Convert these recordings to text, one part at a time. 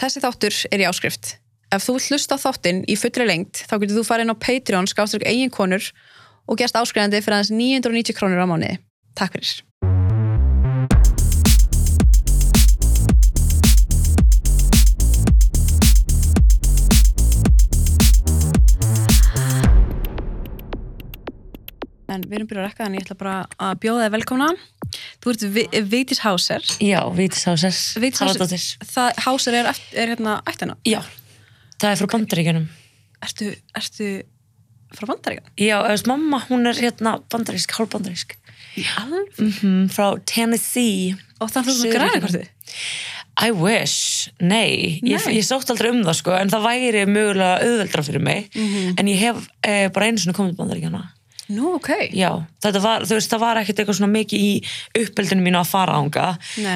Þessi þáttur er í áskrift. Ef þú hlusta þáttinn í fullri lengt þá getur þú farið inn á Patreon skáströk eigin konur og gerst áskrifandi fyrir aðeins 990 krónur á mánuði. Takk fyrir. En við erum byrjað að rekka þannig ég ætla bara að bjóða þig velkomna. Þú ert Háser. Já. Það Háser er, eftir, er hérna ættina. Já, það er frá bandaríkjunum. Ertu, ertu frá Bandaríkan? Já, eða mamma, hún er hérna bandarísk, hálfbandarísk. Mm frá Tennessee. Og þannig að þú græði hvort þið? I wish, nei, Ég, Nei. ég sótt aldrei um það sko, en það væri mögulega auðveldra fyrir mig, Mhm. en ég hef eh, bara einu svona komið bandaríkjana. Nú, ok. Já, þetta var, þú veist, það var ekkert eitthvað svona mikið í uppeldinu mínu að fara ánga,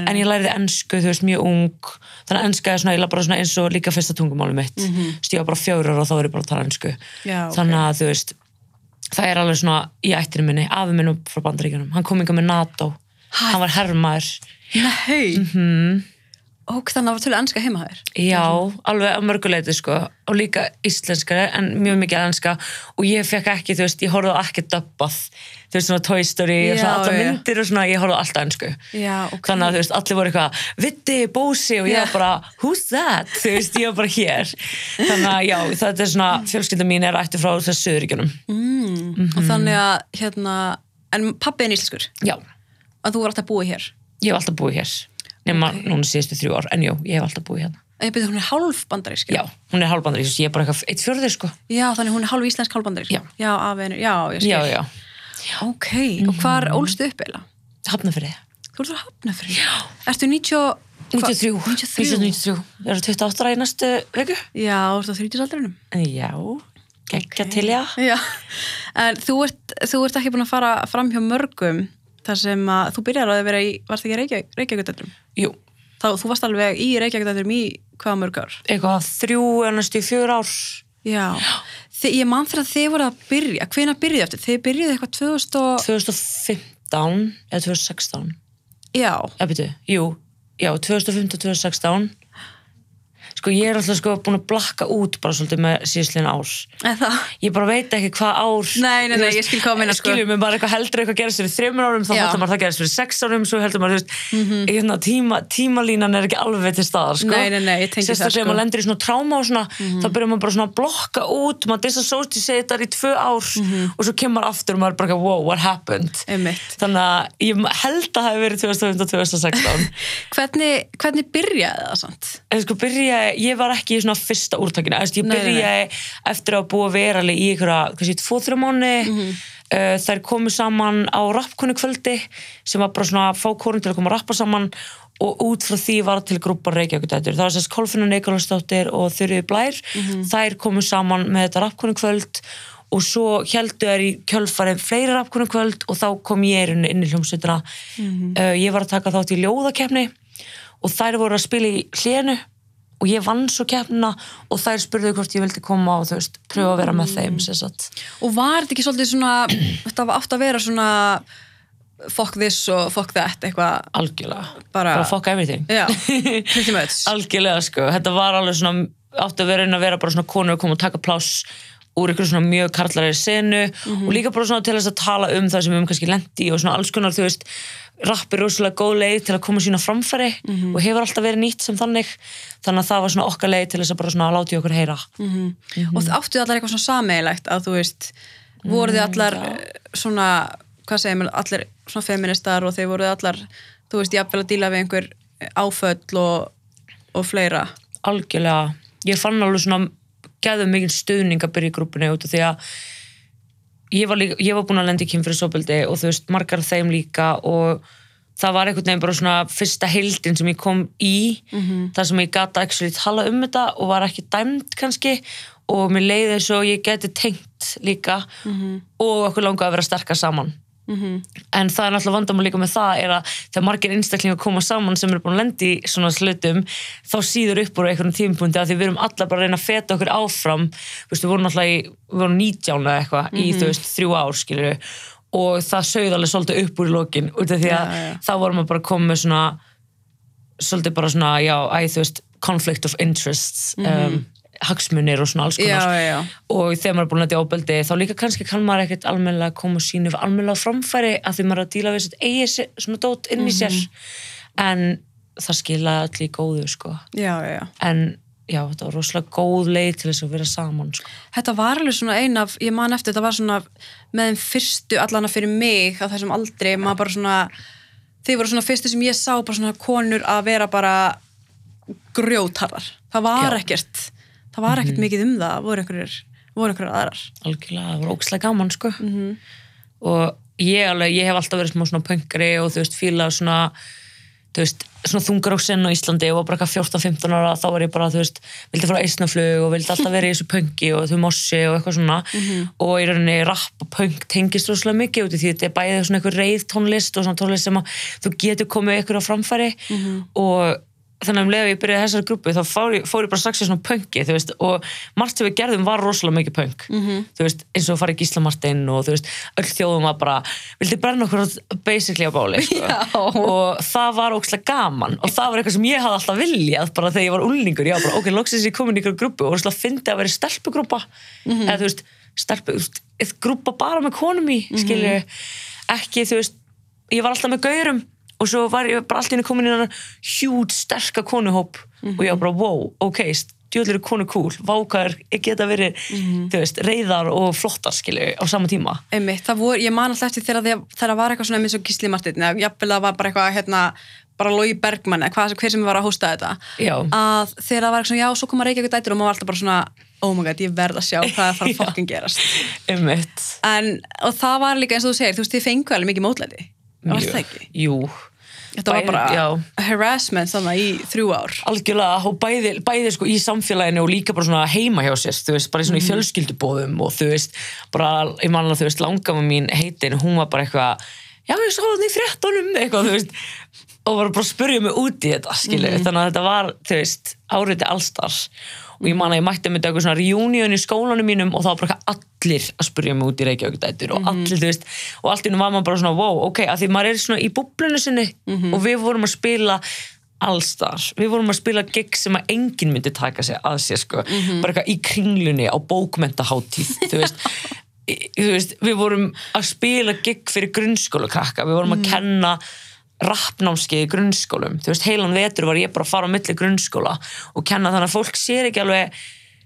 en ég læriði ensku, þú veist, mjög ung, þannig að enska er svona, eiginlega bara svona eins og líka fyrsta tungumáli mitt, mm -hmm. stíða bara fjórar og þá er ég bara að tala ensku. Mhm. Já, ok. Þannig að, þú veist, það er alveg svona í ættinu minni, afi minn upp frá bandaríkjunum, hann kom inga með NATO, Ha? hann var hermaður, Nei. Mm -hmm. Og þannig að það var tölur ennska heima þér. já, alveg á mörguleiti, sko, og líka íslenskari, en mjög mikið enska, og ég fekk ekki, þú veist, ég horfði ekki dubbað, þú veist, svona Toy Story, og Já, svona alla já. myndir og svona, ég horfði alltaf ensku. Já, ok. þannig að þú veist, allir voru eitthvað Vitti, Bósi og ég var bara who's that, þú veist, ég var bara hér þannig að já, þetta er svona fjölskylda mín er ætti frá þessu söðuríkjunum Mm. Og þannig að, hérna, en pappi er íslenskur. já, Að alltaf ég hef alltaf búið hér nema Ok. núna síðustu þrjú ár, en jú, ég hef alltaf búið hérna En ég byrði hún er hálf bandarísk. já, hún er hálfbandar, ég er bara eitthvað eitt fjörður sko Já, þannig hún er hálf íslensk, hálf bandarísk. Já. Já, afinu, já, ég skil. já, já, Ok, og hvar ólstu upp eila? hafnafrið Þú ert frá Hafnafrið. Já. Ertu 90... 93, 93. 93, ég er 28 ára í næstu viku Já, þú ert á 30 aldrinum. já, geggja til já Já, en þú ert, þú ert ekki búin að fara fram hjá mörgum þar sem að þú byrjar að vera í, varst ekki Reykjavík, Reykjavík jú, þá þú varst alveg í Reykjavík í hvaða mörg ár? eitthvað þrjú en næstu fjör ár. Já, Þi, ég man fyrir að þið voru að byrja, hvena byrjuðu eftir? Þið byrjuðu eitthvað 2000 og, 2015 eða 2016 já, Já, byrju, jú, já, 2015-2016 sko ég er alltaf sko búin að blakka út bara svolítið með síðsliðin ár. Eða ég bara veit ekki hvað ár Nei, nei, nei, ég skil hvað þú meinar, sko. skiljum mig bara eitthvað heldur eitthvað gerist fyrir þreymur árum þá heldur maður það gerist fyrir sex árum svo heldur maður, þú veist, hérna, tíma, tímalínan er ekki alveg til staðar, sko. Nei, nei, nei, ég tengi það, sérstaklega sko. maður lendir í svona tráma og svona þá byrjar maður bara svona að blokka út maður disassociatar í tvö ár og svo kemur aftur og maður bara wow, what happened? Einmitt. þannig að ég held að það hefði verið 2015-2016 hvernig, hvernig byrjaði það samt? en sko byrjaði, ég var ekki í svona fyrsta úrtakinu, Eða, ég Nei, nei, nei. byrjaði eftir að búa að vera alveg í einhverja, kannski, tvo-þrjá mánu Mhm. uh, þær komu saman á rappkonu kvöldi sem var bara svona að fá korun til að koma að rappa saman og út frá því var til grúpa Reykjavíkudætur, það var sérst Kolfinna Nikolásdóttir og Þurrið Blær Mhm. þær komu saman með þetta rappkonu kvöld og svo heldu þær í kjölfarið fleiri rappkonu kvöld og þá kom ég inn, inn í hljómsveitina Mhm. uh, ég var að taka þátt í ljóðakefni og þær voru að spila í hlénu og ég vann svo keppnina og þær spurðu hvort ég vildi koma og þú veist, pröfa að vera með þeim sagt. Og var þetta ekki svolítið svona, þetta var átt að vera svona fuck this og fuck that, eitthvað? Algjörlega, Bara- bara fuck everything. Já, algjörlega sko, þetta var alveg svona átti að vera inn að vera bara svona konur að koma og taka pláss úr ykkur svona mjög karlarið senu og líka bara svona til þess að tala um það sem við höfum kannski lendi og svona alls konar þú veist, rapp er rosalega góð leið til að koma sína framfæri og hefur alltaf verið nýtt sem þannig. Þannig að það var svona okkar leið til þess að bara svona láta í okkur heyra. Og það áttu allar eitthvað svona sameigilegt að þú veist, voruð þið allar já. eh, svona, hvað segir maður, allir svona feministar og þeir voruð allar þú veist, jafnvel að díla við einhver áföll og, og fleira? Algjörlega, ég fann alveg svona gæðum mikið stuðning að byrja í grúpunni út af því að ég var, líka, ég var búin að lenda í kynfyrirsopildi og þú veist, margar þeim líka og það var einhvern veginn bara svona fyrsta heildin sem ég kom í þar sem ég gata actually tala um þetta og var ekki dæmd kannski og mér leiði eins og ég geti tengt líka og okkur langaði að vera sterkar saman en það er náttúrulega vandamál líka með það er að þegar margir einstaklingar koma saman sem eru búin að lendi í svona slutum þá síður upp úr einhvern tímpunkti að því við erum allar bara að reyna að feta okkur áfram. Við vorum náttúrulega í, við vorum 19 eða eitthvað í þú veist þrjú ár skilur og það sögð alveg svolítið upp úr í lokin út af því að Já, já. þá vorum við bara með svona svolítið bara svona, já, æ, þú veist conflict of interests um, hagsmunir og svona alls konar já, já. og þegar maður er búin að þetta ofbeldi þá líka kannski kann maður ekkert almennilega koma og sínu almennilega á framfæri að því maður er að díla við eigi svona dót inn í sér en það skila allir góðu sko já, en já, þetta var rosalega góð leið til þess að vera saman sko. Þetta var alveg svona ein af, ég man eftir, þetta var svona með þeim fyrstu allana fyrir mig á þessum aldri, maður bara svona þið voru svona fyrstu sem ég sá bara svona konur að vera bara grjótarðar. Það var Já. ekkert það var ekkert mikið um það, voru einhverjir voru einhverjir aðrar. algjörlega, það var ókslega gaman sko. og ég, alveg, ég hef alltaf verið smá svona pöngari og þú veist, fíla svona þú veist, svona þungar á Íslandi og bara eitthvað 14-15 ára þá var ég bara, þú veist, vildi fara á eisnaflug og vildi alltaf vera í þessu pöngi og þú mossi og eitthvað svona. Og í rauninni rapp og pöng tengist rosalega mikið út í því þetta er bæðið svona eitthvað reið tónlist og svona tónlist sem að þú getur komið þannig að um leið að ég byrjaði þessari grúpu þá fór ég, fór ég bara strax í svona þú veist, og margt sem við gerðum var rosalega mikið pöng þú veist, eins og farið Gísla Martin og veist, öll þjóðum var bara vildi brenna okkur basically á báli sko. Og það var ókslega gaman og það var eitthvað sem ég hafði alltaf viljað bara þegar ég var úlningur, ég var bara ok, loksins ég komin í ykkur grúpu og ókslega fyndi að vera stelpugrúpa. Eða þú veist, stelpu, grúpa bara með konum í, skilju ekki, þú veist, ég var alltaf með gaurum og svo var ég bara alltaf inn komin í hann hjút sterka konuhóp. Og ég var bara, wow, ok, djöðlir er konu cool, vákar, geta verið þú veist, reyðar og flottar skilju á sama tíma. Einmitt, það voru, ég man alltaf eftir þegar það, það var eitthvað svona eins og Gísli Martin, eða jafnvel það var bara eitthvað hérna, bara Lói Bergmann, eða hvað, hver sem var að hósta þetta. Já. að þegar það var eitthvað svona, já, svo koma Reykjavík dætur og maður var alltaf bara svona, oh my god, ég verð að sjá hvað er að fara að fokkin gerast en, og það var líka eins og þú segir, þú veist, þið fengu alveg mikið mótlæti. Það var það ekki? Jú, þetta var Bæði- bara já. harassment þannig í þrjú ár. Algjörlega bæði, bæði sko í samfélaginu og líka bara svona heima hjá sér þú veist, bara í svona í fjölskyldubóðum og þú veist, bara, ég manna þú veist langama mín heitin, hún var bara eitthvað já, ég sá það í fréttunum eitthvað, þú veist, og var bara að spurja mig út í þetta, skilu, þannig að þetta var þú veist, áriði allstar og ég man að ég mætti með eitthvað svona reunion í skólanum mínum og þá var bara allir að spurja mig út í Reykjavík dætur og allir, þú veist, og allt nú var maður bara svona, wow, ok, að því maður er svona í búblunu sinni og við vorum að spila allstar, við vorum að spila gig sem að enginn myndi taka sig að sér sko, bara eitthvað í kringlunni á bókmentaháttíð, þú veist. Í- veist, við vorum að spila gig fyrir grunnskóla krakka, við vorum að kenna rappnámskeið í grunnskólum. Þú veist, heilan vetur var ég bara að fara á milli grunnskóla og kenna þannig að fólk sér ekki alveg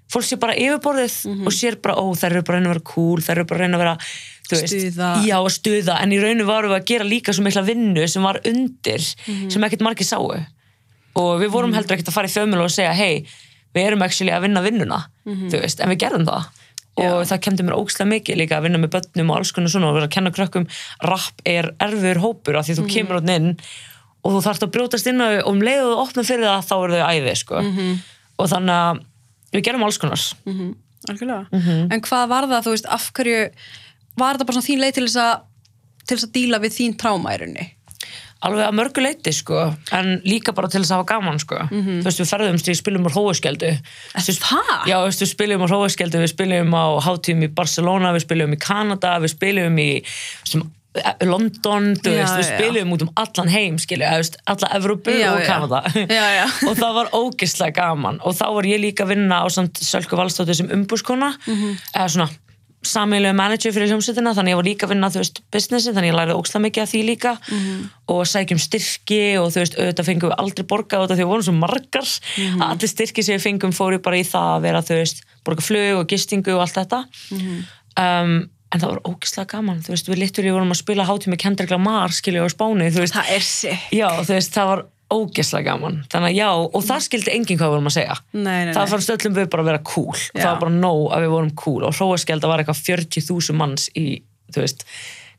fólk sér bara yfirborðið og sér bara, ó, þær eru bara að reyna að vera cool þær eru bara að reyna að vera þú veist, Stuða. já, að stuða, en í rauninu varum við að gera líka svo mikla vinnu sem var undir sem ekkert margir sáu. Og við vorum heldur ekkert að fara í þjóðmjölu og segja, hei, við erum actually að vinna vinnuna, þú veist, en við gerðum það og það kemdi mér ókslega mikið líka að vinna með börnum og alls konar svona og vera að kenna krökkum. Rapp er erfur hópur af því þú kemur áttin inn og þú þarfst að brjótast inn þau og um leið og þú opna fyrir það þá eru þau æði sko. og þannig að við gerum alls konar algjörlega, Mhm. en hvað var það, þú veist, af hverju var þetta bara svona þín leið til þess að til þess að díla við þín tráma í rauninni alveg að mörgu leiti sko en líka bara til þess að hafa gaman sko þú veist við ferðumst, við spilum á Hróaskjöldu það? Já, við spilum á Hróaskjöldu, við spilum á hátíðum í Barcelona, við spilum í Kanada, við spilum í sem, London, þú Já, veist, við já. spilum út um allan heim, þú veist, alla Evrópu Já, og já. Kanada. Já, já. og það var ógislega gaman og þá var ég líka að vinna á Sölku Valstóttir sem umbúskona, Mhm. eða svona sameiginlega manager fyrir hljómsveitina þannig ég var líka að vinna, þú veist, businessi þannig ég lærði ókslega mikið af því líka Mhm. og sækjum styrki og þú veist, auðvitað fengum við aldrei borgað út af því við vorum svo margar Mhm. að allir styrki sem við fengum fóru bara í það að vera, þú veist, borga flug og gistingu og allt þetta Mhm. um, en það var ógislega gaman, þú veist, við littur vorum að spila hátíð með Kendrick Lamar, skilju á Spáni, þú veist, það já, þú veist, það var ógislega gaman, þannig að já, og það skildi enginn hvað við vorum að segja. Nei, nei, það fannst öllum við bara að vera cool. Já. það var bara nóg að við vorum cool. Og hróaskjölda var eitthvað 40.000 manns í, þú veist,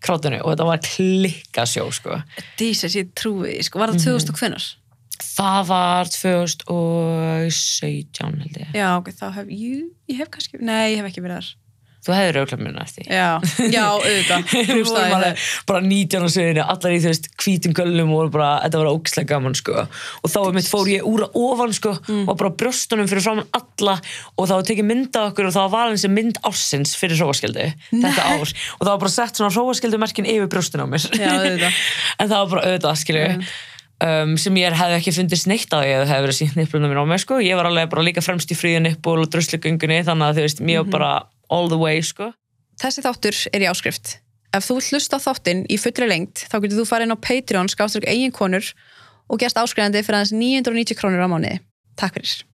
krátinu. Og þetta var klikka sjó, sko. Jesus, ég trúi sko, var það 2000 og hvenær? það var 2017 held ég. Já, ok, þá hef ég, ég hef kannski, nei, ég hef ekki verið þar þú hefur auðvitað muna eftir því. Já, já, auðvitað. Rústaði vorum alveg það. bara 19 á söginu allar í þú veist hvítum göllum og bara, þetta var ógislega gaman sko. Og þá mitt fór ég úr að ofan sko og bara brjóstunum fyrir framann alla og var tekið mynd af okkur og það var valin sem mynd ársins fyrir hróaskildi þetta ár. Og það var bara sett svona hróaskildumerkin yfir brjóstun á mér. Já, auðvitað. en það var bara auðvitað skilju um, sem ég hefði ekki fundist neitt á ég hefði verið sínt nippluna mín á mig sko. ég var alveg bara líka fremst í fríu nippul og druslugöngunni þannig að þú veist, mér var bara all the way sko. Þessi þáttur er í áskrift. Ef þú hlusta þáttinn í fullri lengt, þá getur þú farið inn á Patreon, skáströk eigin konur og gerst áskrifandi fyrir aðeins 990 krónur á mánuði. Takk fyrir.